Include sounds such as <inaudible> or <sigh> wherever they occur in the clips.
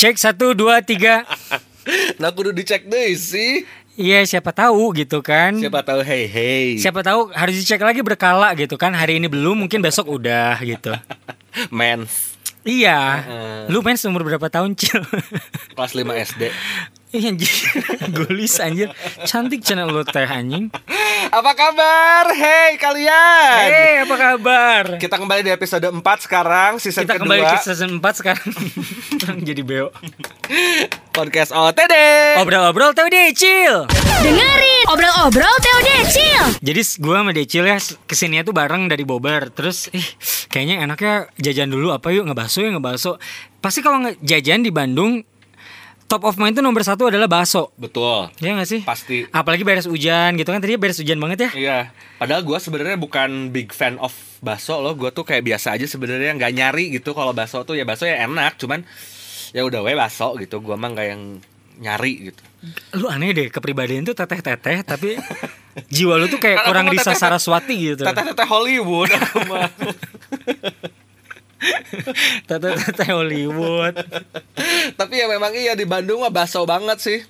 Cek satu dua tiga. <laughs> Nah kudu dicek deh sih. Iya siapa tahu gitu kan. Siapa tahu hey hey. Siapa tahu harus dicek lagi berkala gitu kan. Hari ini belum, mungkin besok udah gitu. <laughs> Mens Iya. Heeh. Lu main umur berapa tahun, Cil? kelas 5 SD. <laughs> Iya anjir. <laughs> Gulis anjir. Cantik channel lu teh anjing. Apa kabar? Hey kalian. Hei, apa kabar? Kita kembali di episode 4 sekarang season Kita kedua kembali ke season 4 sekarang. <laughs> Jadi beo. podcast OTD. Obrol-obrol deh, Cil. Dengerin obrol-obrol TOD Cil. Jadi gue sama Decil ya ke sininya tuh bareng dari Bobber Terus ih kayaknya enaknya jajan dulu apa yuk ngebahso ya ngebahso Pasti kalau jajan di Bandung Top of mind tuh nomor satu adalah bakso Betul. Ya gak sih? Pasti. Apalagi beres hujan gitu kan Tadi beres hujan banget ya Iya, padahal gue sebenarnya bukan big fan of bakso loh. Gue tuh kayak biasa aja sebenarnya nggak nyari gitu. Kalau bakso tuh ya bakso ya enak, cuman ya udah we bakso gitu. Gue mah nggak yang nyari gitu. Lu aneh deh kepribadian tuh teteh-teteh Tapi jiwa lu tuh kayak kurang Risa teteh- Saraswati gitu Teteh-teteh Hollywood <laughs> Teteh-teteh Hollywood Tapi ya memang iya di Bandung mah bakso banget sih.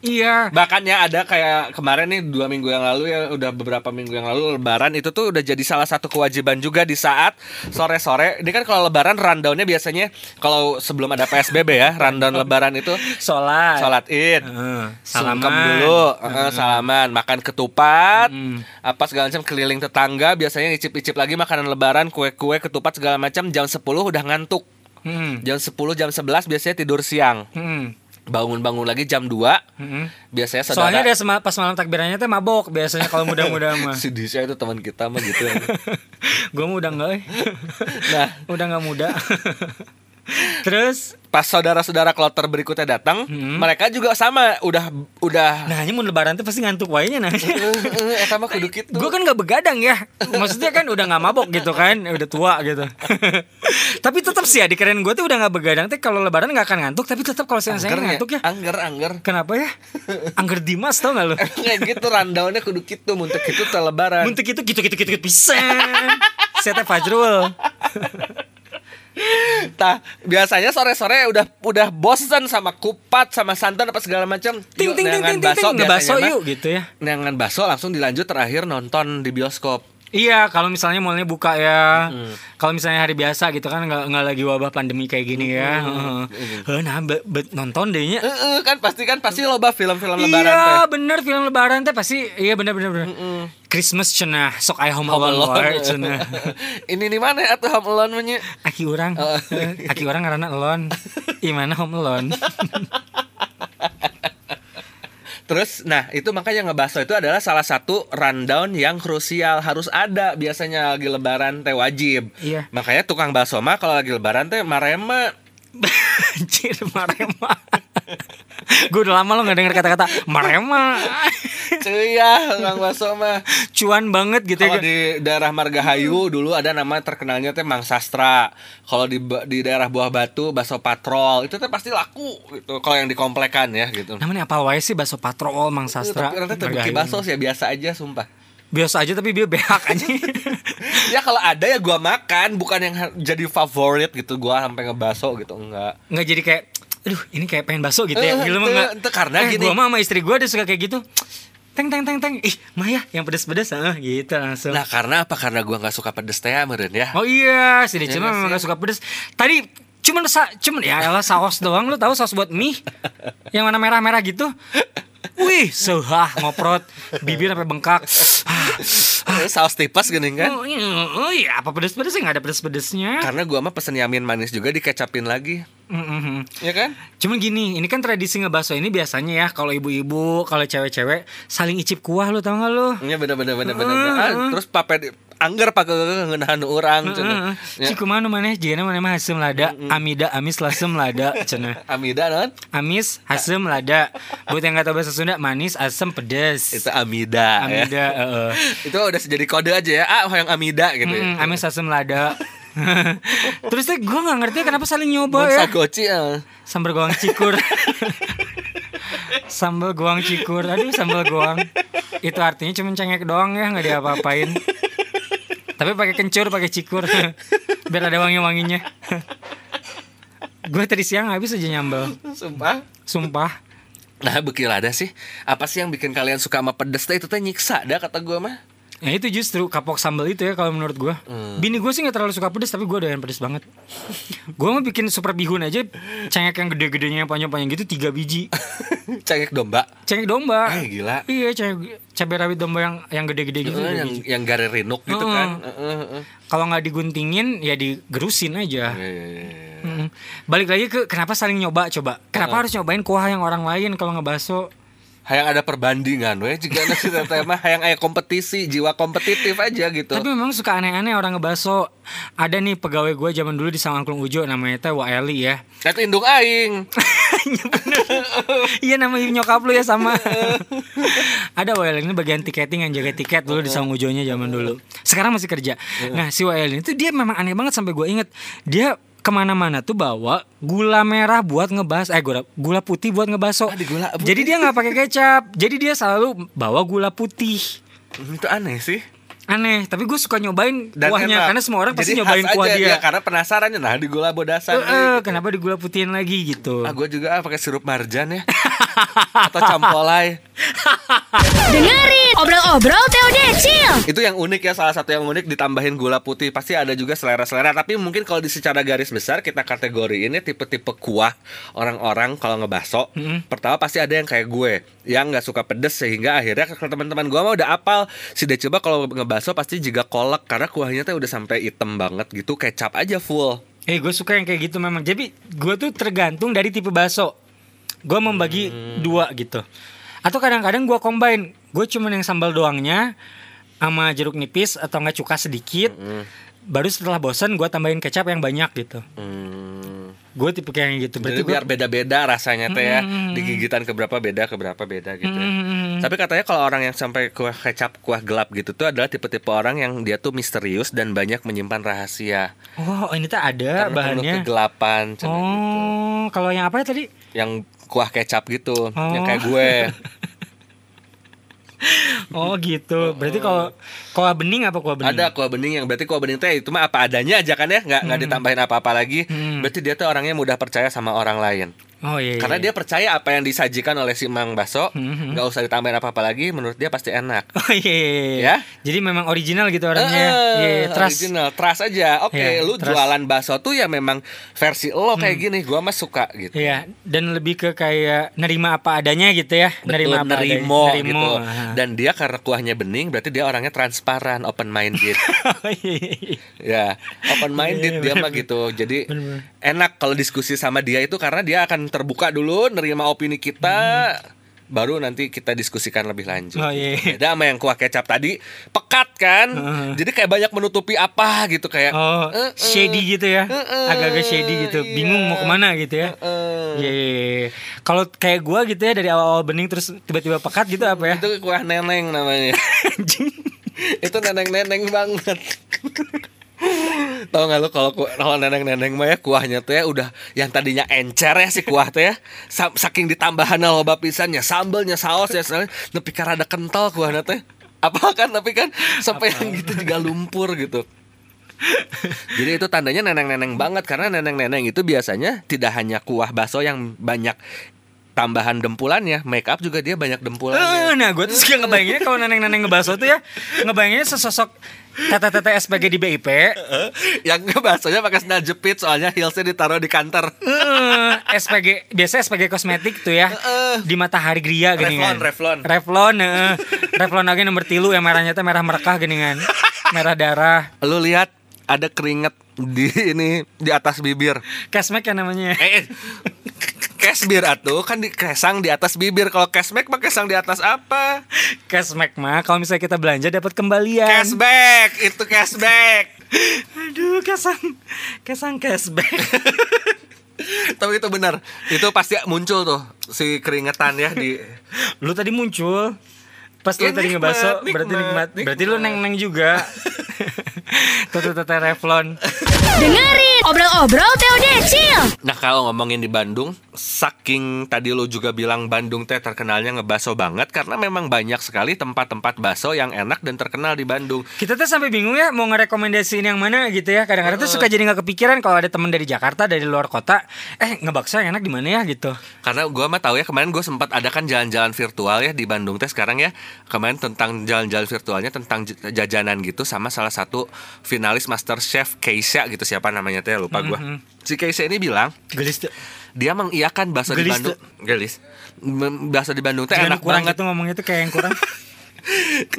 Iya Bahkan ya ada kayak kemarin nih dua minggu yang lalu ya udah beberapa minggu yang lalu Lebaran itu tuh udah jadi salah satu kewajiban juga di saat sore-sore. Ini kan kalau Lebaran rundownnya biasanya kalau sebelum ada PSBB ya rundown Lebaran itu Sholat sholat id, sungkem salaman. dulu, heeh, salaman, makan ketupat, Mm. apa segala macam keliling tetangga. Biasanya icip-icip lagi makanan Lebaran, kue-kue, ketupat segala macam. Jam 10 udah ngantuk. Hmm. Jam 10 jam 11 biasanya tidur siang. Hmm. Bangun-bangun lagi jam 2 Hmm. Biasanya saudara Soalnya dia sema- pas malam takbirannya teh mabok biasanya kalau muda-muda <laughs> mah. si Disha itu teman kita mah gitu ya. <laughs> gue mah udah enggak, eh. Nah, udah nggak muda. <laughs> Terus, pas saudara-saudara kloter berikutnya datang, Hmm. mereka juga sama, udah udah nah ini mau lebaran tuh pasti ngantuk wainya nah. eh eh, eta mah kudu kitu. gue kan nggak begadang ya, maksudnya kan udah nggak mabok gitu kan, udah tua gitu. <laughs> tapi tetap sih ya di keren gue tuh udah nggak begadang teh kalau lebaran nggak akan ngantuk, tapi tetap kalau saya ya? ngantuk ya. Angger, angger. Kenapa ya? Angger Dimas tau gak lo? Kayak gitu rundownnya kudu kitu, muntek teh lebaran. Untuk itu gitu gitu gitu pisan. Saya teh Fajrul. Tah, biasanya sore-sore udah udah bosen sama kupat sama santan apa segala macam. Ting ting ting ting ting ting ngebaso biasanya yuk gitu ya. Neangan baso langsung dilanjut terakhir nonton di bioskop. Iya, kalau misalnya mallnya buka ya, kalau misalnya hari biasa gitu kan nggak nggak lagi wabah pandemi kayak gini ya, Heeh. Heeh, nah be- be- nonton dehnya. Eh, eh, kan pasti kan pasti loba film-film lebaran Iya, teh. bener film lebaran teh pasti, iya bener bener bener. Christmas cenah, sok aya home Home alone <laughs> cenah. <laughs> Ini di mana atuh Home Alone nya? Aki orang, Oh. Aki orang karena alone. <laughs> Gimana home alone? Terus, nah itu makanya ngebaso itu adalah salah satu rundown yang krusial harus ada biasanya lagi lebaran teh wajib. Iya. Makanya tukang bakso mah kalau lagi lebaran teh marema Anjir, marema. Gue udah lama lo gak denger kata-kata marema. cuy ya tukang bakso mah. Cuan banget gitu ya. Kalau di daerah Margahayu dulu ada nama terkenalnya teh Mang Sastra. Kalau di di daerah Buah Batu bakso patrol itu teh pasti laku gitu. Kalau yang dikomplekan ya gitu. Namanya apa wae sih bakso patrol Mang Sastra. Tapi nanti bakso sih ya biasa aja sumpah. Biasa aja tapi dia behak aja. <laughs> ya kalau ada ya gua makan bukan yang jadi favorit gitu gua sampai ngebaso gitu enggak. Nggak jadi kayak aduh ini kayak pengen bakso gitu ya. Eh, Gila mah ente- nggak. ente karena eh, gini. Gua mah sama istri gua ada suka kayak gitu. Teng teng teng teng. Ih, Maya yang pedes-pedes ah gitu langsung. Nah karena apa? Karena gua nggak suka pedes teh meren ya. Oh iya, si Ya Decil nggak mah memang sih? gak suka pedes. Tadi cuman sa cuman ya elah saus doang lu tahu saus buat mie <laughs> yang warna merah-merah gitu. Wih, sehah ngoprot, bibir sampai bengkak. Ah, Saus tipes gini kan? oh, iya, oh iya, apa pedes-pedes nggak ada pedes-pedesnya. Karena gua mah pesen yamin manis juga dikecapin lagi. Mm-mm. Ya kan? Cuman gini, ini kan tradisi ngebaso ini biasanya ya kalau ibu-ibu, kalau cewek-cewek saling icip kuah lu tau gak lu? Iya bener bener bener bener. Ah, terus pape angger pakai ngenahan orang cenah. Ya. Ciku mana mana jigana mana mah hasem lada, amida amis lasem lada <laughs> cenah. Amida non? Amis, asem, lada. Buat yang gak tahu bahasa Sunda, manis, asem, pedes. Itu Amida, ya. Amida, heeh. <laughs> Itu udah jadi kode aja ya. Ah, yang Amida gitu ya. Amis, asem, lada. <laughs> Terus tuh gue gak ngerti kenapa saling nyoba ya. sagoci ya. Sambal goang cikur. sambal goang cikur. Aduh, sambal goang. Itu artinya cuma cengek doang ya, nggak diapa-apain. Tapi pakai kencur, pakai cikur. <laughs> Biar ada wangi-wanginya. Gue tadi siang habis aja nyambel. Sumpah. Sumpah. Nah, bekil ada sih. Apa sih yang bikin kalian suka sama pedes teh itu teh nyiksa dah kata gua mah. Ya itu justru kapok sambal itu ya kalau menurut gue. Bini gue sih nggak terlalu suka pedes tapi gue doyan pedes banget. gue mau bikin super bihun aja cengek yang gede-gedenya yang panjang-panjang gitu tiga biji. <laughs> Cengek domba. Cengek domba. Eh, gila. Iya cengek cabai rawit domba yang yang gede-gede gitu. Tiga yang yang garis rinuk gitu Heeh. kan. Heeh, heeh. Kalau nggak diguntingin ya digerusin aja. Iya, iya, iya, iya. Mm. Balik lagi ke kenapa saling nyoba coba. Kenapa harus nyobain kuah yang orang lain kalau ngebaso? Hayang ada perbandingan we juga nasi teh mah hayang aya kompetisi, jiwa kompetitif aja gitu. Tapi memang suka aneh-aneh orang ngebaso. Ada nih pegawai gue zaman dulu di Sangangklung Ujo namanya teh Waeli ya. Eta indung aing. Iya. Iya nama nyokap lu ya sama. Ada Wael ini bagian tiketing yang jaga tiket dulu di Saung Ujonya zaman dulu. Sekarang masih kerja. Nah si Wael ini tuh dia memang aneh banget sampai gue inget dia ke mana-mana tuh bawa gula merah buat ngebas eh gula gula putih buat ngebaso. Di gula putih. Jadi dia nggak pakai kecap. Jadi dia selalu bawa gula putih. Itu aneh sih. Aneh, tapi gue suka nyobain Dan kuahnya enak. karena semua orang pasti Jadi nyobain khas kuah aja, dia. ya, karena penasaran ya nah di gula bodasan. Eh, eh, kenapa di gula putihin lagi gitu? Ah, gue juga ah, pakai sirup marjan ya. Atau campolai. <laughs> Dengerin obrol-obrol Teo Decil. Itu yang unik ya salah satu yang unik ditambahin gula putih pasti ada juga selera-selera tapi mungkin kalau di secara garis besar kita kategori ini tipe-tipe kuah orang-orang kalau ngebaso pertama pasti ada yang kayak gue yang nggak suka pedes sehingga akhirnya ke teman-teman gue mah udah apal si dia coba kalau ngebaso pasti juga kolak karena kuahnya tuh udah sampai hitam banget gitu kecap aja full. Eh gue suka yang kayak gitu memang. Jadi gue tuh tergantung dari tipe bakso. Gue membagi dua gitu. Atau kadang-kadang gue combine. Gue cuman yang sambal doangnya Sama jeruk nipis atau nggak cuka sedikit. Baru setelah bosan gue tambahin kecap yang banyak gitu. Hmm. Gue tipe kayak gitu Jadi Berarti biar gue beda-beda rasanya teh ya di gigitan keberapa beda keberapa beda gitu ya. Tapi katanya kalau orang yang sampai kuah kecap kuah gelap gitu tuh adalah tipe-tipe orang yang dia tuh misterius dan banyak menyimpan rahasia. Oh ini tuh ada Karena bahannya kegelapan gitu. Oh kalau yang apa ya tadi? Yang kuah kecap gitu, yang Oh. kayak gue. <laughs> Oh gitu Berarti kalau Kuah bening apa kuah bening? Ada kuah bening yang berarti kuah bening teh itu mah apa adanya aja kan ya, nggak nggak ditambahin apa-apa lagi. Hmm. Berarti dia tuh orangnya mudah percaya sama orang lain. Oh iya, iya. Karena dia percaya apa yang disajikan oleh si Mang Baso, Hmm, nggak usah ditambahin apa-apa lagi, menurut dia pasti enak. <laughs> Oh iya, iya, iya. Ya? Jadi memang original gitu orangnya. Iya, iya, trust. original, trust aja. Oke, Iya, lu trust. Hmm. jualan bakso tuh ya memang versi lo kayak gini, gua mah suka gitu. Iya, dan lebih ke kayak nerima apa adanya gitu ya. Betul, nerima apa nerimo, adanya. gitu. Aha. Dan dia karena kuahnya bening, berarti dia orangnya transparan, open minded. <laughs> Oh, iya, iya, iya. ya, open minded Iya, dia bener, mah gitu. Jadi Bener-bener. enak kalau diskusi sama dia itu karena dia akan terbuka dulu, nerima opini kita. Baru nanti kita diskusikan lebih lanjut. Hmm. Oh, iya. Beda sama yang kuah kecap tadi, pekat kan. Heeh. Jadi kayak banyak menutupi apa gitu kayak. Oh, eh, eh, shady gitu ya. Agak-agak shady gitu. iya. Bingung mau ke mana gitu ya. Iya, iya, iya. Kalau kayak gua gitu ya dari awal-awal bening terus tiba-tiba pekat gitu apa ya? Itu kuah neneng namanya. <laughs> Itu neneng-neneng banget. <laughs> Tahu nggak lu kalau ku- kalau neneng-neneng mah ya kuahnya tuh ya udah yang tadinya encer ya si kuah tuh ya sa- saking ditambahan loba pisannya sambelnya saus ya tapi karena ada kental kuahnya teh apa kan tapi kan sampai yang gitu juga lumpur gitu. Jadi itu tandanya neneng-neneng banget karena neneng-neneng itu biasanya tidak hanya kuah bakso yang banyak tambahan dempulannya. Make up juga dia banyak Eh, dempulannya nah gue tuh suka ngebayanginnya kalau neneng-neneng ngebaso tuh ya. Ngebayanginnya sesosok tete-tete SPG di BIP yang baksonya pakai sandal jepit soalnya heelsnya ditaruh di kantor. Eh, SPG biasa SPG kosmetik tuh ya. Di matahari gria gini Revlon, kan. Revlon. Revlon heeh. Revlon lagi nomor tilu yang merahnya tuh merah merekah gini kan. Merah darah. Lu lihat ada keringet di ini di atas bibir. Cashback ya namanya. Eh, eh. Cashmere atuh kan di kesang di atas bibir. Kalau cashback mah kesang di atas apa? Cashback mah kalau misalnya kita belanja dapat kembalian. Cashback itu cashback. <laughs> Aduh kesang kesang cashback. <laughs> Tapi itu benar itu pasti muncul tuh si keringetan ya di <laughs> lu tadi muncul pas lu Ya, tadi ngebaso berarti nikmat berarti lu nikmat. neng neng juga. Tuh tuh Revlon Dengerin obrol-obrol Teo Decil. Nah kalau ngomongin di Bandung, saking tadi lo juga bilang Bandung teh terkenalnya ngebaso banget karena memang banyak sekali tempat-tempat baso yang enak dan terkenal di Bandung. Kita tuh sampai bingung ya mau ngerekomendasiin yang mana gitu ya. Kadang-kadang tuh suka jadi nggak kepikiran kalau ada temen dari Jakarta dari luar kota, eh ngebakso yang enak di mana ya gitu. Karena gua mah tahu ya kemarin gue sempat adakan jalan-jalan virtual ya di Bandung teh sekarang ya kemarin tentang jalan-jalan virtualnya tentang jajanan gitu sama salah satu finalis Master Chef Keisha gitu siapa namanya teh lupa gua. Si Keisha ini bilang Gelis tuh. dia mengiyakan di Gelis Bandung. Gelis. Bakso di Bandung teh enak kurang banget. gitu ngomongnya tuh kayak yang kurang. <laughs>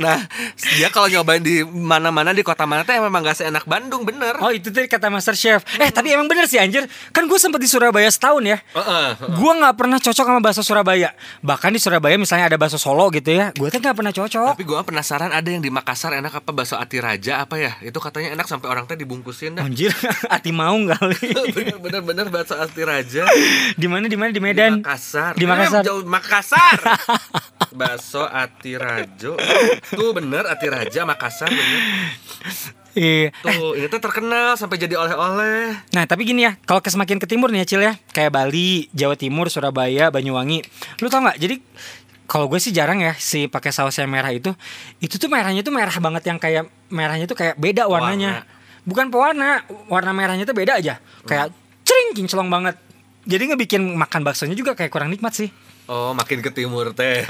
Nah, dia kalau nyobain di mana-mana di kota mana teh memang gak seenak Bandung bener. Oh itu tadi kata Master Chef. Eh tapi emang bener sih anjir. Kan gue sempet di Surabaya setahun ya. Heeh. Gue nggak pernah cocok sama bakso Surabaya. Bahkan di Surabaya misalnya ada bakso Solo gitu ya. Gue tuh nggak pernah cocok. Tapi gua penasaran ada yang di Makassar enak apa bakso ati raja apa ya? Itu katanya enak sampai orang teh dibungkusin dah. Anjir, <laughs> hati mau kali. <laughs> Bener-bener bener bakso ati raja di mana di mana di di Medan? Makassar. Di Makassar. Eh, jauh Makassar. <laughs> bakso ati Tuh bener ati raja Makassar bener. Iya. Tuh, ini tuh terkenal sampai jadi oleh-oleh. Nah tapi gini ya, kalau ke semakin ke timur nih ya Cil ya, kayak Bali, Jawa Timur, Surabaya, Banyuwangi, lu tau nggak? Jadi kalau gue sih jarang ya si pakai saus yang merah itu, itu tuh merahnya tuh merah banget yang kayak merahnya tuh kayak beda warnanya, bukan pewarna, warna merahnya tuh beda aja, kayak cering kinclong banget. Jadi ngebikin makan baksonya juga kayak kurang nikmat sih. Oh, makin ke timur teh.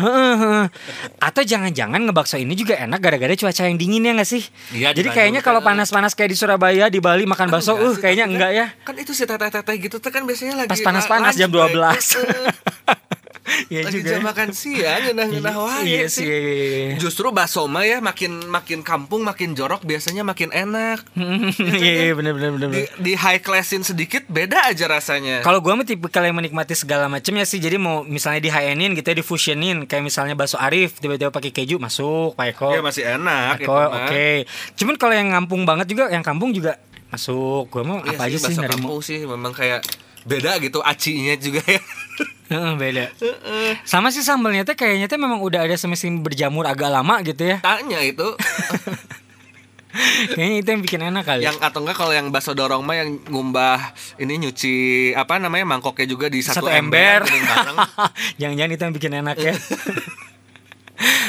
Atau jangan-jangan ngebakso ini juga enak gara-gara cuaca yang dingin ya nggak sih? Iya, di Jadi kayaknya kalau kan. panas-panas kayak di Surabaya, di Bali makan bakso, Enggak uh kayaknya tapi enggak kan- ya. Kan itu si teteh-teteh gitu kan biasanya lagi Pas panas-panas jam 12 Iya lagi juga. jam ya. makan siang ngenah-ngenah wae Iya sih. sih. iya, iya, iya. Justru bakso mah ya makin makin kampung makin jorok biasanya makin enak. <laughs> Iya iya bener bener bener. Di, di high classin sedikit beda aja rasanya. Kalau gua mah tipikal yang menikmati segala macamnya sih. Jadi mau misalnya di high endin gitu ya di fusionin kayak misalnya bakso Arif tiba-tiba pakai keju masuk Pak Eko. Ya masih enak Eko mah. oke. Cuman kalau yang ngampung banget juga yang kampung juga masuk. Gua mau Iya apa aja sih bakso nerimo. kampung sih memang kayak beda gitu acinya juga ya. <laughs> Heeh, beda. Sama sih sambelnya teh kayaknya teh memang udah ada semestinya berjamur agak lama gitu ya. Tanya itu <laughs> Kayaknya itu yang bikin enak kali. yang atau enggak kalau yang bakso dorong mah yang ngumbah ini nyuci apa namanya mangkoknya juga di satu, satu ember. <laughs> Jangan-jangan itu yang bikin enak ya.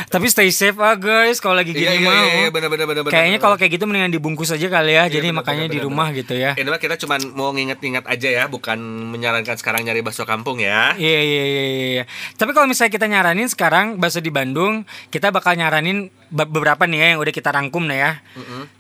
Tapi stay safe ah guys kalau lagi gini Iya iya mah. iya, iya benar benar. Kayaknya kalau kayak gitu mendingan dibungkus aja kali ya. Iya, Jadi benar, makanya benar, di rumah benar. gitu ya. Ini mah kita cuman mau nginget-nginget aja ya, bukan menyarankan sekarang nyari bakso kampung ya. Iya iya iya iya. Tapi kalau misalnya kita nyaranin sekarang bakso di Bandung, kita bakal nyaranin be- beberapa nih ya yang udah kita rangkum nih ya.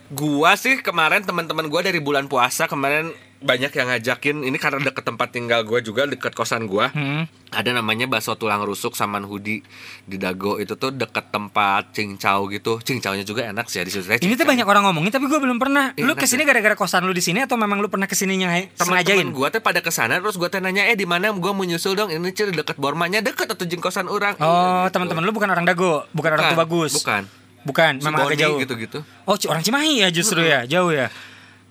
Gua sih kemarin teman-teman gua dari bulan puasa kemarin banyak yang ngajakin ini karena deket tempat tinggal gua juga deket kosan gua. Hmm. Ada namanya bakso tulang rusuk saman hudi di Dago itu tuh deket tempat cincau gitu. Cincaunya juga enak sih ya di situ. Ini tuh banyak orang ngomongin tapi gue belum pernah. Iya, Lu ke sini gara-gara kosan lu di sini atau memang lu pernah ke sininya sengajain? teman-teman gua tuh pada ke sana terus gua teh nanya eh di mana gua mau nyusul dong ini cil deket Bormanya deket atau jengkosan orang Oh, Iya, gitu. teman-teman lu bukan orang Dago, bukan, orang Bukan, tua bagus. bukan. Bukan, memang agak jauh. gitu-gitu Oh, orang Cimahi ya justru ya, jauh ya.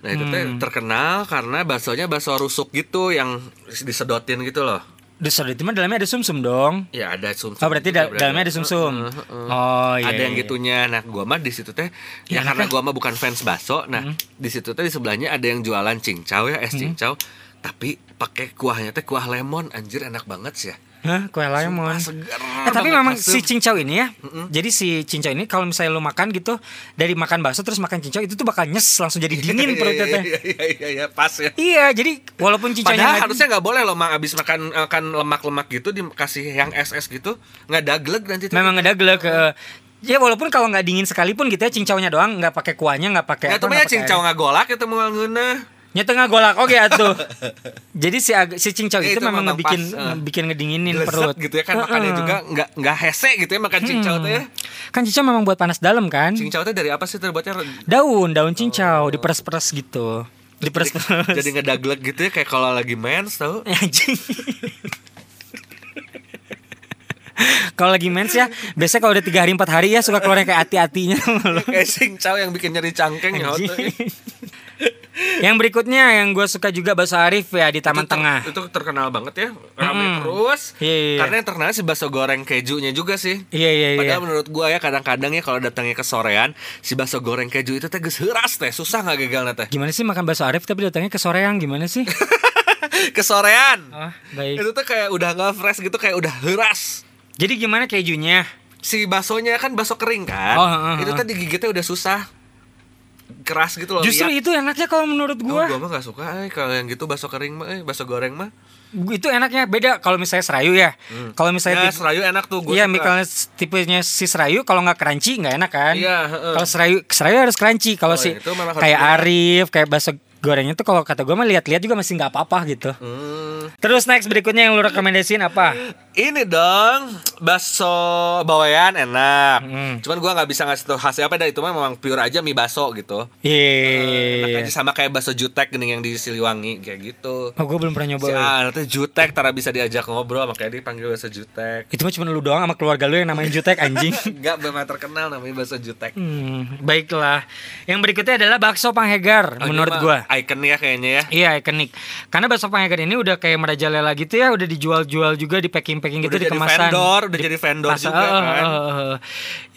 Nah itu teh Hmm. terkenal karena baksonya bakso rusuk gitu yang disedotin gitu loh. Itu mah dalamnya ada sumsum dong. Ya ada sumsum. Oh berarti da- dalamnya ada sumsum. Oh iya. ada yang iya. gitunya. Nah, gua mah di situ teh Ya, ya, karena gua mah bukan fans bakso. Nah, di situ teh di sebelahnya ada yang jualan cincau ya, es cincau. Tapi pakai kuahnya teh kuah lemon, anjir enak banget sih ya. Hah, kue lemon. Seger Eh, tapi memang asem. si cincau ini ya. Jadi si cincau ini kalau misalnya lu makan gitu dari makan bakso terus makan cincau itu tuh bakal nyes langsung jadi dingin <laughs> perutnya teh. Iya iya iya iya pas ya. Iya, jadi walaupun cincaunya Padahal nggak- harusnya nggak boleh loh mak abis makan makan lemak-lemak gitu dikasih yang es-es gitu nggak daglek nanti memang ngedaglek ke Ya walaupun kalau nggak dingin sekalipun gitu ya cincaunya doang nggak pakai kuahnya nggak pakai Ya nggak mah pakai cincau nggak golak itu mau ngena. Nya tengah golak oke <laughs> atuh. Jadi si si cincau Ya, itu, itu memang ngebikin pas, eh. bikin ngedinginin Lezat perut gitu ya kan makannya Heeh. juga nggak nggak hese gitu ya makan cincau tuh ya. Kan cincau memang buat panas dalam kan? Cincau tuh dari apa sih terbuatnya? Daun, daun cincau diperes-peres gitu. Diperes-peres. <laughs> Jadi ngedaglek gitu ya kayak kalau lagi mens tau. <laughs> anjing. kalau lagi mens ya, biasanya kalau udah tiga hari empat hari ya suka keluarnya kayak hati-hatinya. kayak cincau yang bikin nyeri cangkeng ya. Yang berikutnya yang gue suka juga bakso Arif ya di Taman Itu ter- Tengah. Itu terkenal banget ya. Ramai Mm-mm. terus. Iya, iya, iya. Karena yang terkenal sih bakso goreng kejunya juga sih. Iya iya iya. Padahal menurut gua ya kadang-kadang ya kalau datangnya ke sorean si bakso goreng keju itu teh geus teh, susah nggak gagalnya teh. Gimana sih makan bakso Arif tapi datangnya ke soreang gimana sih? <laughs> ke sorean. Ah, baik. Itu tuh kayak udah nggak fresh gitu kayak udah heuras. Jadi gimana kejunya? Si baksonya kan bakso kering kan. Oh, heeh, itu heeh. teh digigitnya udah susah. Keras gitu loh. Justru lihat. itu enaknya kalau menurut Oh, gua. gua mah gak suka eh, kalau yang gitu bakso kering mah, eh, bakso goreng mah. Itu enaknya beda kalau misalnya serayu ya. Kalau misalnya Ya, serayu enak tuh gua Iya, misalnya tipenya si serayu kalau nggak crunchy nggak enak kan? Iya, heeh. Kalau serayu serayu harus crunchy. Kalau Oh, si kayak gurih. Arif, kayak bakso gorengnya tuh kalau kata gue mah lihat-lihat juga masih nggak apa-apa gitu. Hmm. Terus next berikutnya yang lu rekomendasiin apa? <laughs> Ini dong bakso bawean enak. Hmm. Cuman gua nggak bisa ngasih tau hasil apa dah itu mah memang pure aja mie bakso gitu. Iya. Enak aja sama kayak bakso jutek gini yang di Siliwangi kayak gitu. Oh, gue belum pernah nyoba. Si ya. Tuh jutek tara bisa diajak ngobrol makanya dipanggil bakso jutek. Itu mah cuma lu doang sama keluarga lu yang namanya Jutek anjing. <laughs> Enggak memang terkenal namanya bakso jutek. Hmm, baiklah. Yang berikutnya adalah bakso Panghegar Oh, menurut gua. Icon ya kayaknya ya. Iya ikonik. Karena bakso Panghegar ini udah kayak merajalela gitu ya, udah dijual-jual juga di packing-packing gitu Udah di jadi kemasan. vendor, udah Di jadi vendor juga eh, kan. eh.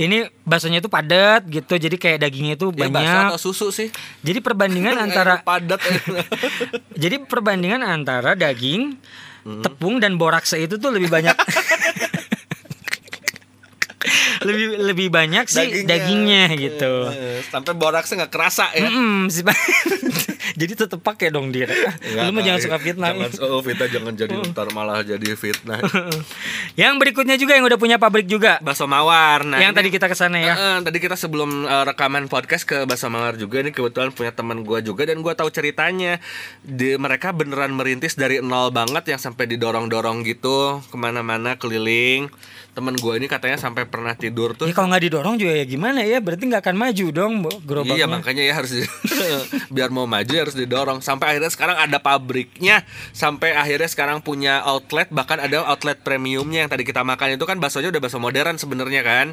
Ini baksonya itu padat gitu, jadi kayak dagingnya itu Ya banyak. atau susu sih? Jadi perbandingan <laughs> antara padat. <laughs> jadi perbandingan antara daging, Hmm. tepung dan borakse itu tuh lebih banyak. <laughs> lebih lebih banyak sih dagingnya, gitu. Eh, Sampai boraksnya nggak kerasa ya. Sih, Pak. <laughs> jadi tetep pakai dong dia. <laughs> Lu mah jangan suka fitnah. Jangan oh, fitnah jangan jadi <laughs> ntar malah jadi fitnah. yang berikutnya juga yang udah punya pabrik juga. Bakso mawar. Nah, yang ini- tadi kita ke sana ya. Eh, eh, tadi kita sebelum eh, rekaman podcast ke Bakso Mawar juga ini kebetulan punya teman gua juga dan gua tahu ceritanya. Di, mereka beneran merintis dari nol banget yang sampai didorong-dorong gitu ke mana-mana keliling. Temen gua ini katanya sampai pernah tidur tuh. Ya kalau nggak didorong juga ya gimana ya? Berarti nggak akan maju dong gerobaknya. Iya makanya ya harus biar mau maju ya harus didorong sampai akhirnya sekarang ada pabriknya sampai akhirnya sekarang punya outlet bahkan ada outlet premiumnya yang tadi kita makan itu kan baksonya udah bakso modern sebenarnya kan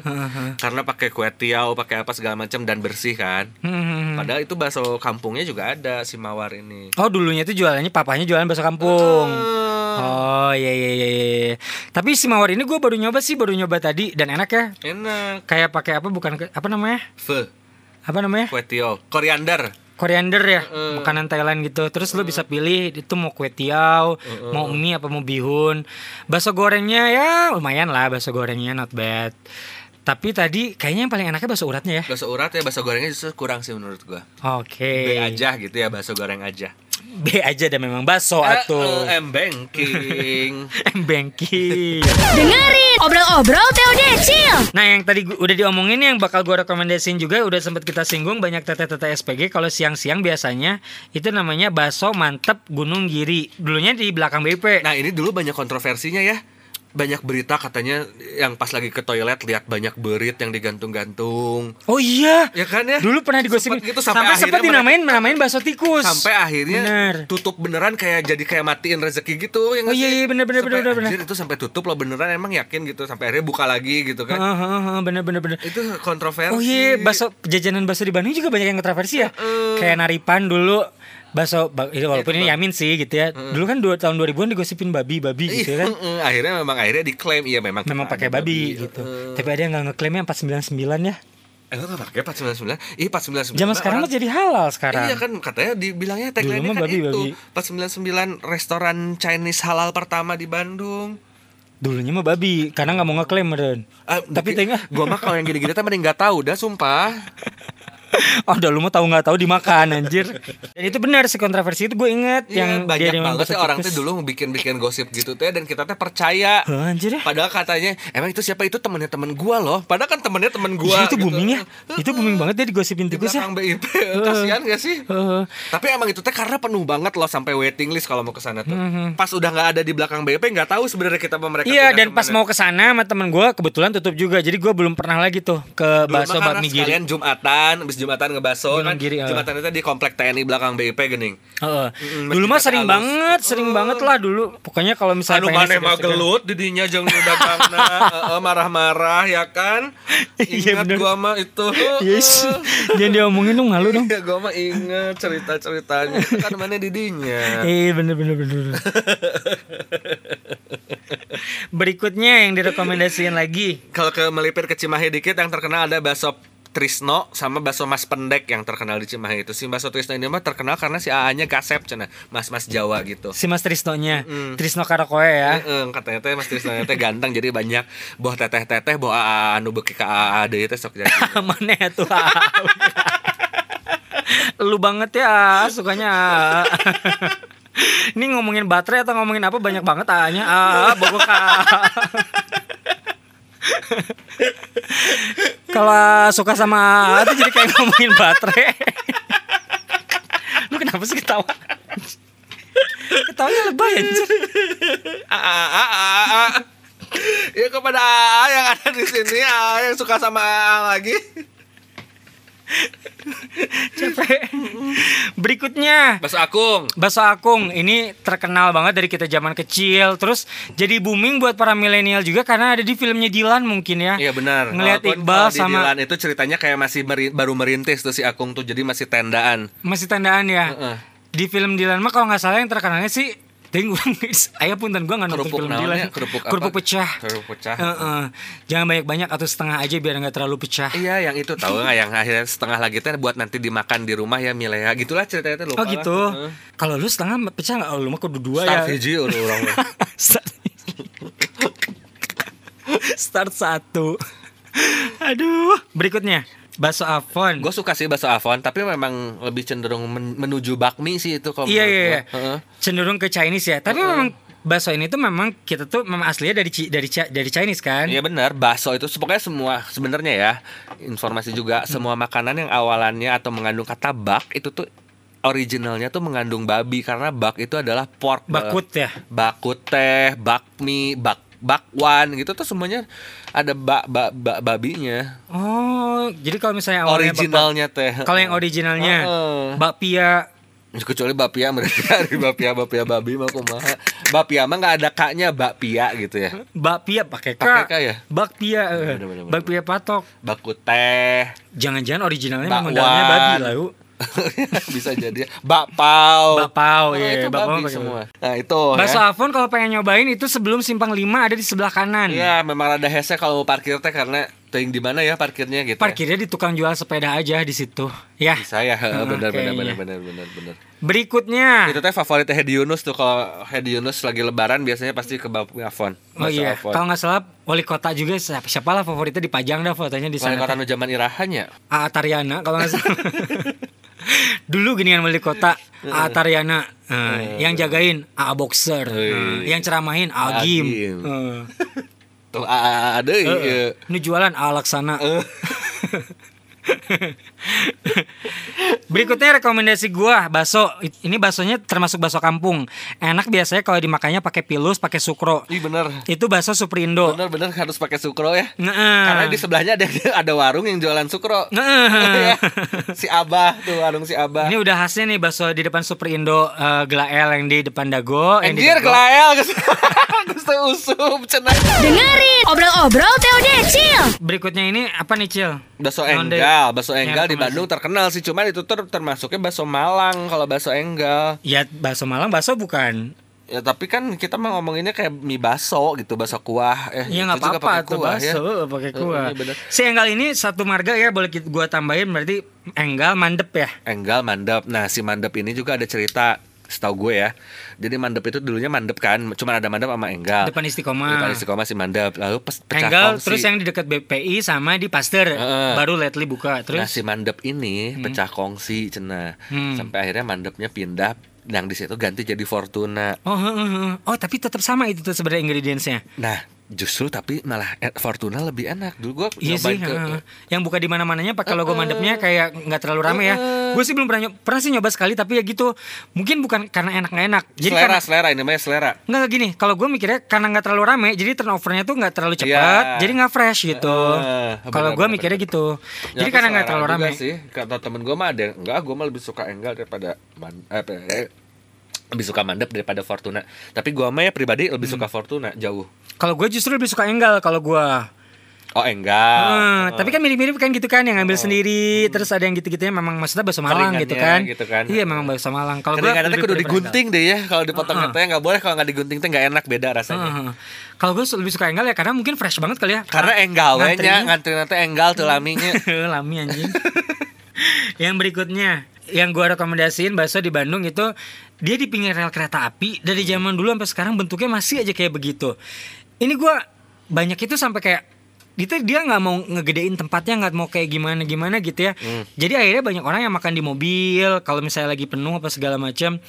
karena pakai kue tiaw pakai apa segala macam dan bersih kan Hmm. padahal itu bakso kampungnya juga ada si mawar ini Oh dulunya itu jualannya papanya jualan bakso kampung. Eh, Oh iya iya iya. iya. Tapi si mawar ini gue baru nyoba sih, baru nyoba tadi dan enak ya. enak Kayak pakai apa bukan apa namanya? Fe, Apa namanya? kue tiaw koriander Koriander ya, makanan Thailand gitu. Terus lu bisa pilih itu mau kue tiaw, mau mie apa mau bihun. Bakso gorengnya ya lumayan lah bakso gorengnya not bad. Tapi tadi kayaknya yang paling enaknya bakso uratnya ya. bakso urat ya bakso gorengnya justru kurang sih menurut gua Oke. B aja gitu ya bakso goreng aja B aja dah memang bakso atuh. Eh, eh, M banking <laughs> M banking. Dengerin obrol-obrol TOD Chill. Nah yang tadi gua- udah diomongin yang bakal gue rekomendasiin juga udah sempat kita singgung banyak teteh-teteh SPG kalau siang-siang biasanya itu namanya bakso mantep Gunung Giri. Dulunya di belakang BP. Nah ini dulu banyak kontroversinya ya banyak berita katanya yang pas lagi ke toilet lihat banyak berit yang digantung-gantung Oh iya. ya kan ya Dulu pernah digosipin gitu sampai, sampai, sempat akhirnya mereka- dinamain namain bakso tikus. sampai akhirnya Bener. tutup beneran kayak jadi kayak matiin rezeki gitu ya nggak Oh iya, iya, bener, bener, Sampai, bener, bener. itu sampai tutup loh beneran emang yakin gitu sampai akhirnya buka lagi gitu kan Heeh, heeh, heeh, bener bener bener. itu kontroversi Oh iya, bakso jajanan bakso di Bandung juga banyak yang kontroversi ya. Kayak Naripan dulu bakso ba- itu walaupun ini Yamin sih gitu ya. Dulu kan dua tahun 2000-an digosipin babi-babi gitu ya kan. <laughs> Akhirnya memang akhirnya diklaim iya memang Memang pakai ada babi gitu. Tapi ada yang nggak ngeklaimnya 499 ya. eh pakai 499 ih 499 Zaman sekarang orang- jadi halal sekarang. Iya kan katanya dibilangnya tagline kan babi, itu babi. 499 restoran Chinese halal pertama di Bandung. Dulunya mah babi karena nggak mau ngeklaim meren. Ah, Tapi tengah. gua mah kalau yang gini-gini mending nggak tahu dah sumpah. <laughs> Oh, udah lu mau tahu nggak tahu dimakan anjir. Dan itu benar sih kontroversi itu gue inget Yang yang banyak dia banget ya orang tuh dulu bikin-bikin gosip gitu teh dan kita teh percaya. Hah, anjir ya. Padahal katanya emang itu siapa itu temennya temen gua loh. Padahal kan temennya temen gua. itu gitu. booming ya. Itu booming banget ya digosipin di tikus ya. belakang BIP. <laughs> Kasihan gak sih? Heeh. Tapi emang itu teh karena penuh banget loh sampai waiting list kalau mau ke sana tuh. Mhm. Pas udah nggak ada di belakang BIP nggak tahu sebenarnya kita sama mereka. Iya dan pas mau ke sana sama temen gue kebetulan tutup juga jadi gue belum pernah lagi tuh ke bakso bakmi giri. Jumatan, habis Jumatan ngebaso kan. giri, eh. Jumatan itu di komplek TNI belakang BIP gening. Heeh. Mm-mm, dulu mah sering halus. banget, sering banget lah dulu. Pokoknya kalau misalnya Anu maneh mah gelut didinya jeung dagangna <laughs> heeh, marah-marah ya kan. Iya, Ingat bener. gua mah itu. Yes. <laughs> Jangan diomongin dong malu dong. Iya, gua mah inget cerita-ceritanya. Itu kan mana didinya. Eh bener bener bener. bener. <laughs> Berikutnya yang direkomendasiin lagi. Kalau ke melipir ke Cimahi dikit yang terkenal ada bakso Trisno sama bakso Mas Pendek yang terkenal di Cimahi itu. Si bakso Trisno ini mah terkenal karena si AA-nya gasep cenah, mas-mas Jawa gitu. Si Mas Trisno-nya. Mm. Trisno Karakoe ya. Heeh, katanya teh Mas Trisno teh ganteng jadi banyak boh teteh-teteh boh AA anu beuki ka AA deui teh sok jadi. <laughs> Mana ya tuh? Lu banget ya sukanya. <laughs> Ini ngomongin baterai atau ngomongin apa banyak banget A-nya. Ah, bogok A. Kalau suka sama A tuh jadi kayak ngomongin baterai. Lu kenapa sih ketawa? Ketawanya lebay anjir. Ya kepada AA yang ada di sini AA yang suka sama AA lagi. Capek. Berikutnya Bakso Akung. Bakso Akung ini terkenal banget dari kita zaman kecil terus jadi booming buat para milenial juga karena ada di filmnya Dilan mungkin ya. Iya benar. Ngelihat Iqbal kalau di sama Dilan itu ceritanya kayak masih meri- baru merintis tuh si Akung tuh jadi masih tendaan. masih tandaan ya. Heeh. Di film Dilan mah kalau nggak salah yang terkenalnya sih Urang ayah punten gua nggak nonton Kerupuk film? Dilan. Kerupuk apa? Kerupuk pecah. Kerupuk pecah. Heeh. Jangan banyak-banyak atau setengah aja biar nggak terlalu pecah. Iya yang itu tahu nggak yang akhirnya setengah lagi teh buat nanti dimakan di rumah ya Milea gitulah ceritanya lupa Oh gitu. Heeh. Kalau lu setengah pecah nggak? Lu mah kudu dua Start ya. hiji udah orang. Start satu. Aduh. Berikutnya bakso Avon. Gue suka sih bakso Avon tapi memang lebih cenderung men- menuju bakmi sih itu kalau Iya iya. iya. Heeh. Cenderung ke Chinese ya. Tapi memang bakso ini tuh memang kita tuh memang aslinya dari dari dari Chinese kan. Iya benar, bakso itu pokoknya semua sebenarnya ya informasi juga semua makanan yang awalannya atau mengandung kata bak itu tuh originalnya tuh mengandung babi karena bak itu adalah pork. Bakut ya. bakut teh, bakmi, bak bakwan gitu tuh semuanya ada bak bak bak babinya. Oh, jadi kalau misalnya Originalnya teh. bakpia- kalau yang originalnya Heeh. bakpia kecuali bapia berarti <laughs> dari bapia bapia babi mah kumaha. Bapia mah nggak ada kaknya bapia gitu ya. bakpia pakai K. Pakai K ya? Bakpia. eh. Bakpia patok. Bakut teh. Jangan-jangan originalnya memang dalamnya babi lah. <laughs> bisa jadi bakpao Bakpao, Oh, iya, pakai semua nah itu Bakso ya. Avon kalau pengen nyobain itu sebelum simpang 5 ada di sebelah kanan. Iya, memang ada hese kalau mau parkir teh karena ting di mana ya parkirnya gitu. ya. Parkirnya di tukang jual sepeda aja di situ. Ya. Bisa ya, Heeh, <laughs> benar benar benar benar benar benar. Berikutnya. Itu teh favoritnya Hedi Yunus tuh kalau Hedi Yunus lagi lebaran biasanya pasti ke Bapak Avon. Oh iya, kalau nggak salah wali kota juga siapa, siapa lah favoritnya dipajang dah fotonya di Wali sana. kota nu zaman irahannya. A Tariana kalau nggak salah. <laughs> Dulu gini kan wali kota A Tariana, Eh, yang jagain A Boxer. Eh, yang ceramahin A Gim. Eh, Tuh a- ada eh, iya. Ini jualan A Laksana. <laughs> Berikutnya rekomendasi gua bakso. Ini baksonya termasuk bakso kampung. Enak biasanya kalau dimakannya pakai pilus, pakai sukro. Ih bener. Itu bakso Suprindo. Bener bener harus pakai sukro ya. Ngeeh. Karena di sebelahnya ada <laughs> ada warung yang jualan sukro. Ngeeh. <laughs> Ya. si Abah tuh warung si Abah. Ini udah khasnya nih bakso di depan Superindo uh, Glael yang di depan Dago, yang di Anjir Dago. kelael Gus <laughs> teh usup cenah. Dengerin obrol-obrol Teo Decil. Berikutnya ini apa nih Cil? Bakso enggal, bakso enggal di. Bandung terkenal sih, cuman itu ter termasuknya bakso Malang kalau bakso enggal. Ya bakso Malang bakso bukan? Ya tapi kan kita mah ngomonginnya kayak mie bakso gitu, bakso kuah. Eh, Ya nggak apa-apa tuh kuah, bakso pakai kuah. iya bener. Si enggal ini satu marga ya boleh gua tambahin berarti enggal mandep ya. Enggal mandep. Nah, si mandep ini juga ada cerita setahu gue ya. Jadi mandep itu dulunya mandep kan, cuma ada mandep sama enggal. Depan Istiqomah. Depan istiqomah si mandep. Lalu pes- pecah Enggal kongsi. terus yang di dekat BPI sama di Pasteur Heeh. baru lately buka Nah terus si mandep ini pecah kongsi cena Hmm. sampai akhirnya mandepnya pindah yang di situ ganti jadi Fortuna. Oh, heeh, heeh. oh tapi tetap sama itu tuh sebenarnya ingredientsnya. Nah Justru tapi malah eh, Fortuna lebih enak. Dulu gua Iya sih, ke heeh. yang buka di mana-mananya pakai logo mandepnya kayak nggak terlalu rame ya. Heeh. Gue sih belum pernah nyoba, pernah sih nyoba sekali tapi ya gitu. Mungkin bukan karena enak nggak enak. Jadi selera, karena selera ini namanya selera. nggak gini. Kalau gue mikirnya karena nggak terlalu rame, jadi turnovernya tuh nggak terlalu cepat, Iya. jadi nggak fresh gitu. Heeh, Kalau gue mikirnya gitu. Ya, jadi karena nggak terlalu rame. sih. Kata temen gue mah ada enggak, gue mah lebih suka Enggal daripada man, eh, apa, eh, lebih suka mandep daripada Fortuna. Tapi gue mah ya pribadi lebih Hmm. suka Fortuna jauh. Kalau gue justru lebih suka enggal kalau gue. Oh Enggal. Hmm, tapi kan mirip-mirip kan gitu kan yang ngambil sendiri terus ada yang gitu-gitunya memang maksudnya bakso Malang gitu kan. gitu kan. Iya memang bakso Malang. Kalau gue nanti kudu digunting deh ya. Kalau dipotong Heeh. katanya nggak boleh. Kalau nggak digunting tuh nggak enak beda rasanya. enggal. Heeh. Kalau gue lebih suka enggal ya karena mungkin fresh banget kali ya. Karena enggal nya ngantri nanti enggal tuh laminya. <laughs> Lami anjing. yang berikutnya yang gua rekomendasiin bakso di Bandung itu dia di pinggir rel kereta api dari zaman dulu sampai sekarang bentuknya masih aja kayak begitu. Ini gua banyak itu sampai kayak gitu dia nggak mau ngegedein tempatnya nggak mau kayak gimana gimana gitu ya jadi akhirnya banyak orang yang makan di mobil kalau misalnya lagi penuh apa segala macam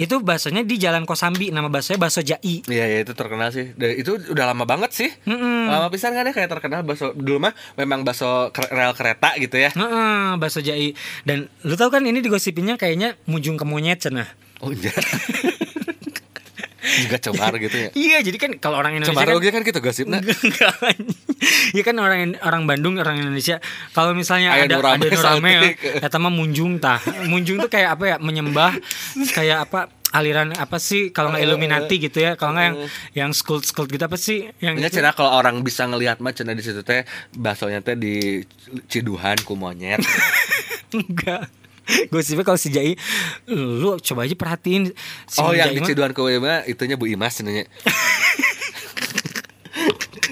itu baksonya di Jalan Kosambi nama baksonya bakso Jai Iya ya itu terkenal sih. Dan itu udah lama banget sih. Mm-mm. Lama pisan kan ya kayak terkenal bakso dulu mah memang bakso rel kereta gitu ya. Heeh, bakso Jai dan lu tahu kan ini digosipinnya kayaknya mujung ke monyet cenah Oh iya. <laughs> Juga cemar gitu ya. Iya, jadi kan kalau orang Indonesia Cemar kan kan gitu. Enggak, anjing. Iya kan orang orang Bandung orang Indonesia kalau misalnya Aya ada nu rame ada nu rame ya, mah munjung tah. Munjung tuh kayak apa ya? Menyembah kayak apa? aliran apa sih kalau nggak Illuminati gitu ya kalau nggak yang yang school school gitu apa sih yang Ini cina kalau orang bisa ngelihat mah cina di situ teh baksonya teh di ciduhan ku monyet. <laughs> enggak gosipnya kalau si Jai lu coba aja perhatiin si oh yang Jai di ku mah itunya Bu Imas cenanya.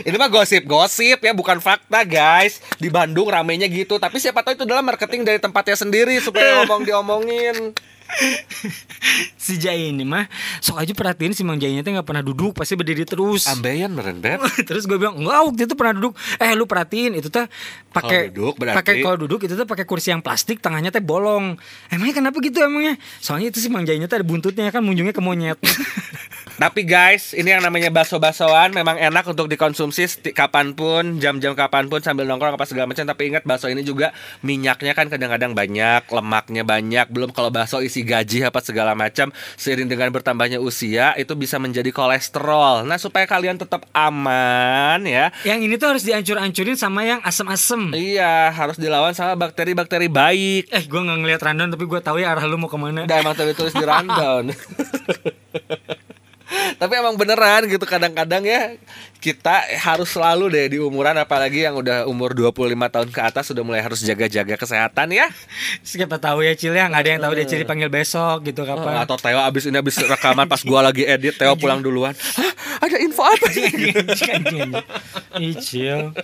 Ini mah gosip-gosip ya bukan fakta guys. Di Bandung ramenya gitu Tapi siapa tahu itu adalah marketing dari tempatnya sendiri Supaya ngomong diomongin. Si Jai ini mah sok aja perhatiin si Mang Jainya tuh nggak pernah duduk pasti berdiri terus. Ambeien meren Beb. <laughs> Terus gue bilang enggak waktu itu pernah duduk. Eh lu perhatiin itu tuh pakai duduk berarti- pakai kalau duduk itu tuh pakai kursi yang plastik tengahnya teh bolong. Emangnya kenapa gitu emangnya? Soalnya itu sih Mang Jainya tuh ada buntutnya kan munjungnya ke monyet <laughs> Tapi guys, ini yang namanya bakso-baksoan memang enak untuk dikonsumsi kapan pun, jam-jam kapan pun sambil nongkrong apa segala macam. Tapi ingat bakso ini juga minyaknya kan kadang-kadang banyak, lemaknya banyak. Belum kalau bakso isi gaji apa segala macam, seiring dengan bertambahnya usia itu bisa menjadi kolesterol. Nah supaya kalian tetap aman ya, yang ini tuh harus dihancur-hancurin sama yang asem-asem iya harus dilawan sama bakteri-bakteri baik. eh gue nggak ngeliat rundown tapi gue tahu ya arah lu mau ke mana Udah emang tadi tulis di rundown. <laughs> Tapi emang beneran gitu kadang-kadang ya kita harus selalu deh di umuran apalagi yang udah umur 25 tahun ke atas sudah mulai harus jaga-jaga kesehatan ya. siapa tahu ya Cil ya nggak ada yang tahu dia Cil dipanggil besok gitu kapan. Atau Teo abis ini abis rekaman pas gua lagi edit Teo pulang duluan. Hah, ada info apa sih? Ih, Cil.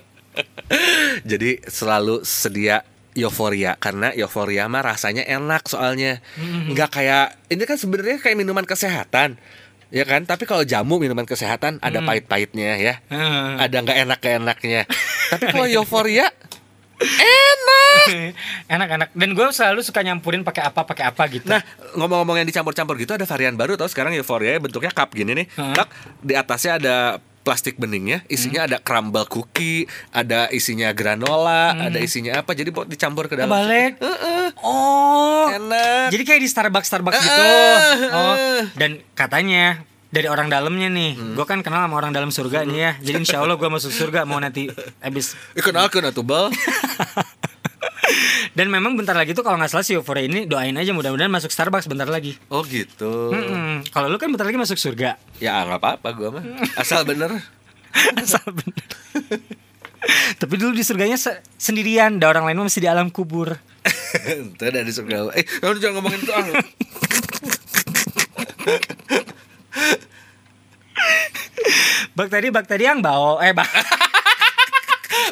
Jadi selalu sedia euforia karena euforia mah rasanya enak soalnya. Nggak kayak ini kan sebenarnya kayak minuman kesehatan ya kan? Tapi kalau jamu minuman kesehatan ada pahit-pahitnya ya. Heeh. ada nggak enak enaknya <laughs> tapi kalau euforia <laughs> enak. Enak-enak. Dan gue selalu suka nyampurin pakai apa pakai apa gitu. Nah ngomong-ngomong yang dicampur-campur gitu ada varian baru. Tau sekarang euforia bentuknya cup gini nih. Tak di atasnya ada plastik beningnya isinya ada crumble cookie ada isinya granola ada isinya apa jadi buat dicampur ke dalam Kebalik. Heeh. Oh. enak Jadi kayak di Starbucks Starbucks gitu. Eh, Oh. eh. Dan katanya dari orang dalamnya nih, Hmm. gue kan kenal sama orang dalam surga nih ya. Jadi insya Allah gue masuk surga mau nanti habis. Ikenalkeun atuh bal. <laughs> Dan memang bentar lagi tuh kalau nggak salah si Euphoria ini doain aja mudah-mudahan masuk Starbucks bentar lagi. Oh gitu. Mm-mm. Kalau lu kan bentar lagi masuk surga. Ya nggak apa-apa gua mah. Asal bener. <laughs> Asal bener. Tapi dulu di surganya se- sendirian, ada orang lain masih di alam kubur. <laughs> Itu dari surga. Eh, kamu jangan ngomongin itu ah. <laughs> Bakteri-bakteri yang bau, eh bah.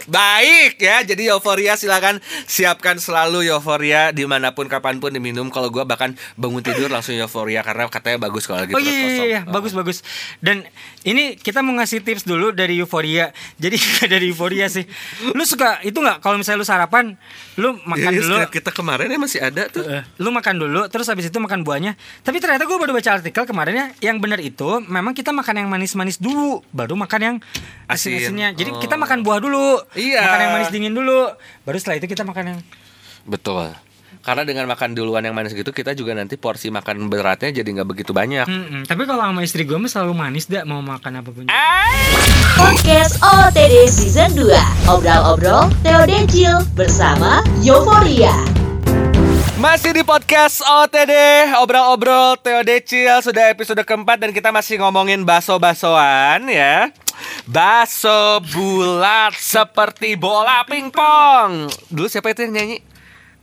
Baik ya, jadi euforia silakan siapkan selalu euforia di mana pun kapan pun diminum. Kalau gua bahkan bangun tidur langsung euforia karena katanya bagus kalau lagi Oh iya, iya, iya, bagus bagus. Dan ini kita mau ngasih tips dulu dari euforia. <laughs> Jadi dari euforia sih. Lu suka itu nggak kalau misalnya lu sarapan, lu makan Iya, dulu. kita kemarin ya masih ada tuh. Eh, lu makan dulu terus habis itu makan buahnya tapi ternyata gue baru baca artikel kemarin ya yang benar itu memang kita makan yang manis-manis dulu baru makan yang Asin. asin-asinnya jadi Oh. kita makan buah dulu Iya. makan yang manis dingin dulu baru setelah itu kita makan yang Betul. Karena dengan makan duluan yang manis gitu kita juga nanti porsi makan beratnya jadi nggak begitu banyak. Mm-mm. tapi kalau sama istri gue mah selalu manis dah mau makan apa pun Podcast OTD Season 2 Obrol-obrol Teo Decil bersama Euforia Masih di podcast OTD Obrol-obrol Theo Decil Sudah episode keempat dan kita masih ngomongin baso-basoan ya Baso bulat seperti bola pingpong. Dulu siapa itu yang nyanyi?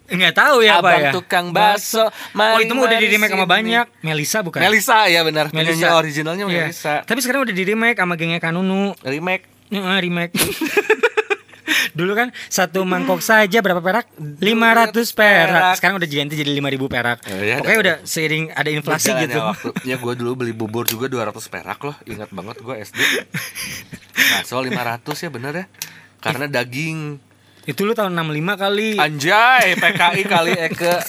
nggak tahu ya Abang pak ya. tukang baso oh itu mah udah di remake sama banyak. Melisa bukan? Melisa ya benar. Melisa. originalnya Iya. Melisa tapi sekarang udah di remake sama gengnya Kanunu. Remake. Heeh, remake. <laughs> Dulu kan satu mangkok saja berapa perak? 500 perak. perak. Sekarang udah diganti jadi 5000 perak. Oh, iya, Pokoknya ada- udah seiring ada inflasi gitu. waktu. Ya gue dulu beli bubur juga 200 perak loh Ingat banget gue SD Bakso 500 ya bener ya Karena daging Itu lu tahun 65 kali. Anjay PKI kali Eke <laughs>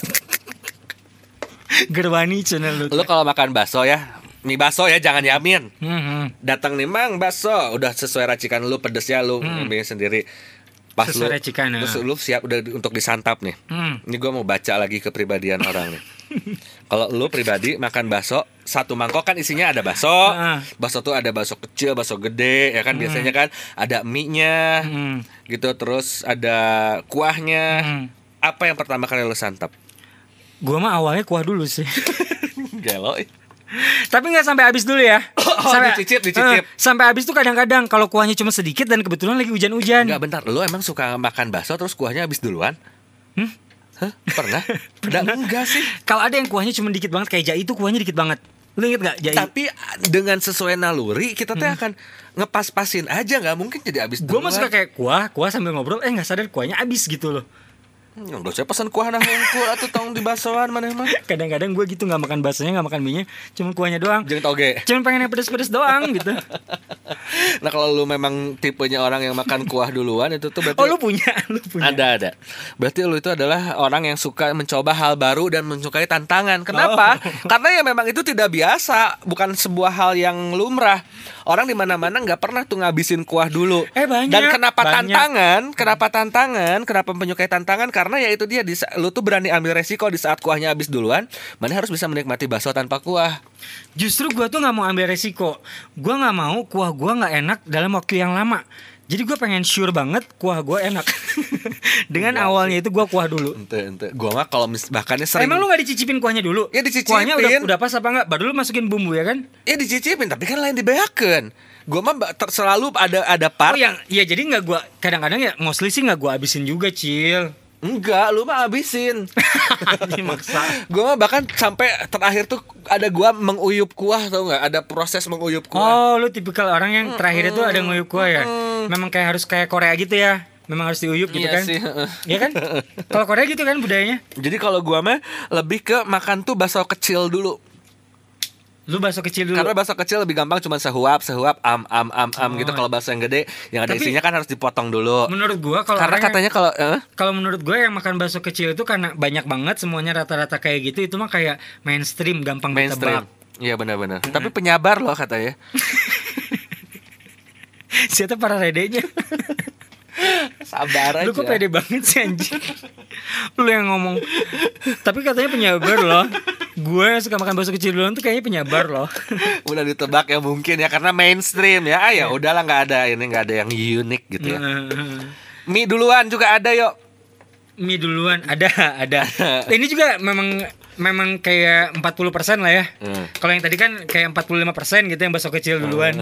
Gerwani channel lu. Lu kalau makan bakso ya Mie bakso ya jangan yamin Hmm, hmm. Datang nih mang bakso Udah sesuai racikan lu pedesnya lu ambilin sendiri Pas Hmm. Sesuai lu, racikan, ya. terus lu siap udah untuk disantap nih Hmm. Ini gue mau baca lagi kepribadian orang nih <laughs> Kalau lu pribadi makan bakso Satu mangkok kan isinya ada bakso Heeh. Bakso tuh ada bakso kecil, bakso gede Ya kan biasanya kan ada mie-nya Hmm. Gitu terus ada kuahnya Hmm. Apa yang pertama kali lu santap? Gua mah awalnya kuah dulu sih. <laughs> Gelo eh. Tapi nggak sampai habis dulu ya. <coughs> Oh, dicicip, dicicip. Eh, sampai habis tuh kadang-kadang kalau kuahnya cuma sedikit dan kebetulan lagi hujan-hujan. Enggak bentar, lu emang suka makan bakso terus kuahnya habis duluan? Hmm? Hah? Pernah? <laughs> Pernah enggak sih? Kalau ada yang kuahnya cuma dikit banget kayak jai itu kuahnya dikit banget. Lu inget gak jai? Tapi dengan sesuai naluri kita teh akan ngepas-pasin aja nggak mungkin jadi habis Gue duluan. mah suka kayak kuah, kuah sambil ngobrol, eh nggak sadar kuahnya habis gitu loh. Hmm, Udah saya pesan kuah nah hungkul atau tong di baksoan mana mah. Kadang-kadang gue gitu nggak makan baksonya, nggak makan mie-nya, cuma kuahnya doang. Jangan toge. Cuman pengen yang pedes-pedes doang gitu. <laughs> Nah kalau lu memang tipenya orang yang makan kuah duluan itu tuh berarti Oh lu punya, <laughs> lu punya. Ada ada. Berarti lu itu adalah orang yang suka mencoba hal baru dan menyukai tantangan. Kenapa? Oh. <laughs> Karena ya memang itu tidak biasa, bukan sebuah hal yang lumrah. Orang di mana-mana nggak pernah tuh ngabisin kuah dulu. Eh, banyak, Dan kenapa banyak. tantangan? Kenapa tantangan? Kenapa menyukai tantangan? Karena ya itu dia di lu tuh berani ambil resiko di saat kuahnya habis duluan. Mana harus bisa menikmati bakso tanpa kuah. Justru gue tuh nggak mau ambil resiko. Gue nggak mau kuah gue nggak enak dalam waktu yang lama. Jadi gue pengen sure banget kuah gue enak. <laughs> Dengan Iya awalnya itu gue kuah dulu. Ente ente. Gua mah kalau bahkannya sering Emang lu gak dicicipin kuahnya dulu? Ya, dicicipin. Kuahnya udah, udah pas apa enggak? Baru lu masukin bumbu ya kan? Ya dicicipin tapi kan lain dibeakeun. Gua mah selalu ada ada part Oh yang, ya jadi nggak gua kadang-kadang ya mostly sih nggak gua habisin juga cil. Enggak, lu mah habisin. <laughs> Ini maksa. gua mah bahkan sampai terakhir tuh ada gua menguyup kuah tau nggak? Ada proses menguyup kuah. Oh lu tipikal orang yang terakhir itu ada nguyup kuah ya? Memang kayak harus kayak Korea gitu ya? Memang harus diuyup gitu Iya kan? sih. Iya kan? <laughs> Kalau Korea gitu kan budayanya? Jadi kalau gua mah lebih ke makan tuh bakso kecil dulu. Lu bakso kecil dulu. Karena bakso kecil lebih gampang cuma sehuap, sehuap, am am am am Oh. gitu. Kalau bakso yang gede yang ada Tapi- isinya kan harus dipotong dulu. menurut gua kalau Karena katanya kalau eh? kalau menurut gue yang makan bakso kecil itu karena banyak banget semuanya rata-rata kayak gitu itu mah kayak mainstream gampang mainstream. Iya benar-benar. Tapi penyabar loh katanya. <laughs> Siapa para redenya? <laughs> Sabar aja. Lu kok pede banget sih anjing? Lu yang ngomong. Tapi katanya penyabar loh. Gue yang suka makan bakso kecil duluan tuh kayaknya penyabar loh. Udah ditebak ya mungkin ya karena mainstream ya. Ah ya udahlah nggak ada ini nggak ada yang unik gitu ya. Mie duluan juga ada yuk. Mie duluan ada ada. <laughs> Ini juga memang memang kayak 40% lah ya. Hmm. Kalau yang tadi kan kayak 45% gitu yang bakso kecil duluan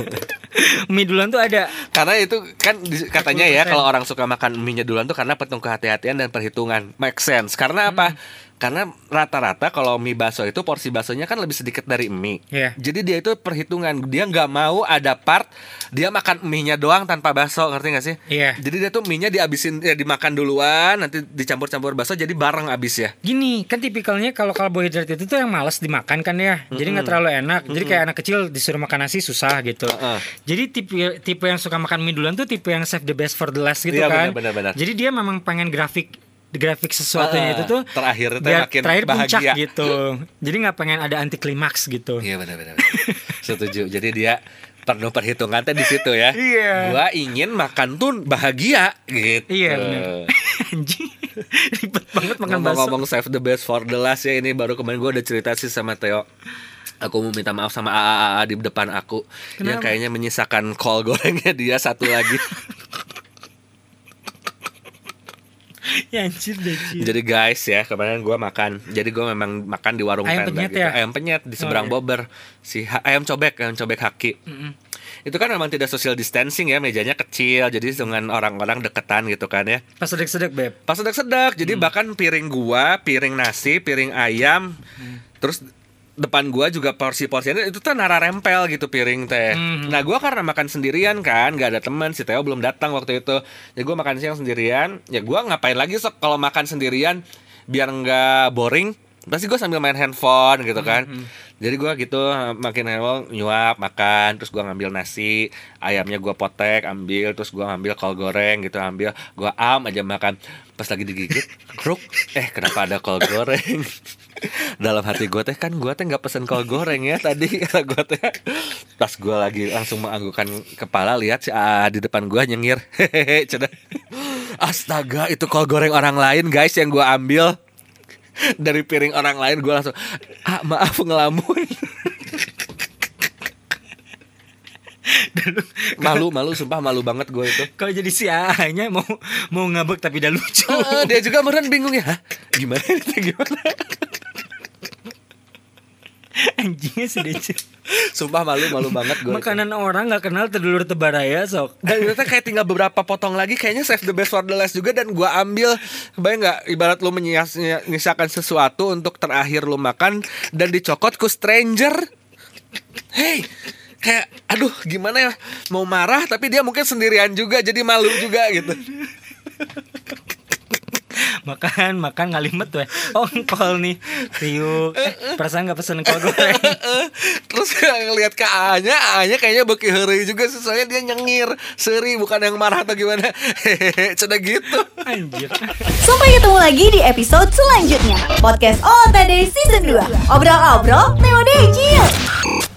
<laughs> <laughs> Mie duluan tuh ada karena itu kan katanya ya 40%. kalau orang suka makan mie duluan tuh karena penuh kehati-hatian dan perhitungan make sense karena apa Karena rata-rata kalau mie bakso itu porsi baksonya kan lebih sedikit dari mie. Iya. Jadi dia itu perhitungan dia nggak mau ada part dia makan mie-nya doang tanpa bakso, ngerti gak sih? Iya. Jadi dia tuh mie-nya dihabisin ya dimakan duluan, nanti dicampur-campur bakso jadi bareng abis ya. Gini, kan tipikalnya kalau karbohidrat itu tuh yang males dimakan kan ya. Jadi nggak terlalu enak. Jadi kayak anak kecil disuruh makan nasi susah gitu. Heeh. Jadi tipe tipe yang suka makan mie duluan tuh tipe yang save the best for the last gitu Iya, kan. benar, benar, benar. Jadi dia memang pengen grafik grafik sesuatunya Heeh. itu tuh Terakhir biar makin terakhir puncak bahagia. gitu. Jadi nggak pengen ada anti klimaks gitu. Iya benar-benar. Setuju. Jadi dia penuh perhitungan di situ ya. <laughs> Iya. Gua ingin makan tuh bahagia gitu. Iya benar. <laughs> Anjing. Ribet banget makan. Ngomong-ngomong save the best for the last ya ini baru kemarin gue udah cerita sih sama Theo. Aku mau minta maaf sama AAA di depan aku yang Kenapa? kayaknya menyisakan kol gorengnya dia satu lagi. <laughs> Ya anjir deh. Jadi guys ya kemarin gua makan. Jadi gua memang makan di warung Ayam tenda penyet gitu. ya? Ayam penyet di seberang Oh, iya. Bobber. Si ayam cobek, ayam cobek haki. Itu kan memang tidak social distancing ya, mejanya kecil. Jadi dengan orang-orang deketan gitu kan ya. Pas sedek-sedek beb. Pas sedek-sedek. Jadi bahkan piring gua, piring nasi, piring ayam, terus depan gua juga porsi-porsinya itu tuh nara rempel gitu piring teh. Mhm. Nah, gua karena makan sendirian kan, nggak ada teman, si Theo belum datang waktu itu. Jadi gua makan siang sendirian. Ya gua ngapain lagi sok kalau makan sendirian biar nggak boring. Pasti gue sambil main handphone gitu kan. Jadi gua gitu makin handphone nyuap makan, terus gua ngambil nasi, ayamnya gua potek, ambil, terus gua ngambil kol goreng gitu, ambil, gua am aja makan. Pas lagi digigit, kruk, eh kenapa ada kol goreng? Dalam hati gue teh kan gue teh nggak pesen kol goreng ya tadi gue teh. Pas gue lagi langsung menganggukkan kepala lihat si AA di depan gue nyengir, hehehe. Astaga itu kol goreng orang lain guys yang gua ambil dari piring orang lain gue langsung ah maaf ngelamun malu malu sumpah malu banget gue itu. Kalau jadi si A-nya mau mau ngabek tapi udah lucu. Eh, dia juga meren bingung ya. "Hah? gimana itu gimana? Anjingnya Dece. sumpah malu malu banget gue Makanan orang nggak kenal terdulur tebaraya sok. dan ternyata kayak tinggal beberapa potong lagi kayaknya save the best for the last juga dan gua ambil. Bayang nggak? Ibarat lu menyisakan sesuatu untuk terakhir lu makan dan dicokot ku stranger. Hey kayak aduh gimana ya mau marah tapi dia mungkin sendirian juga jadi malu juga gitu <laughs> Makan, makan ngalimet tuh. Oh, kol nih. Rio, eh, perasaan nggak pesen kol goreng. <laughs> terus ngeliat ke A-nya A-nya kayaknya beki heri juga sih soalnya dia nyengir seri bukan yang marah atau gimana hehehe ceda gitu Anjir. Sampai ketemu lagi di episode selanjutnya. Podcast OOTD Season 2. Obrol-obrol Theo Decil.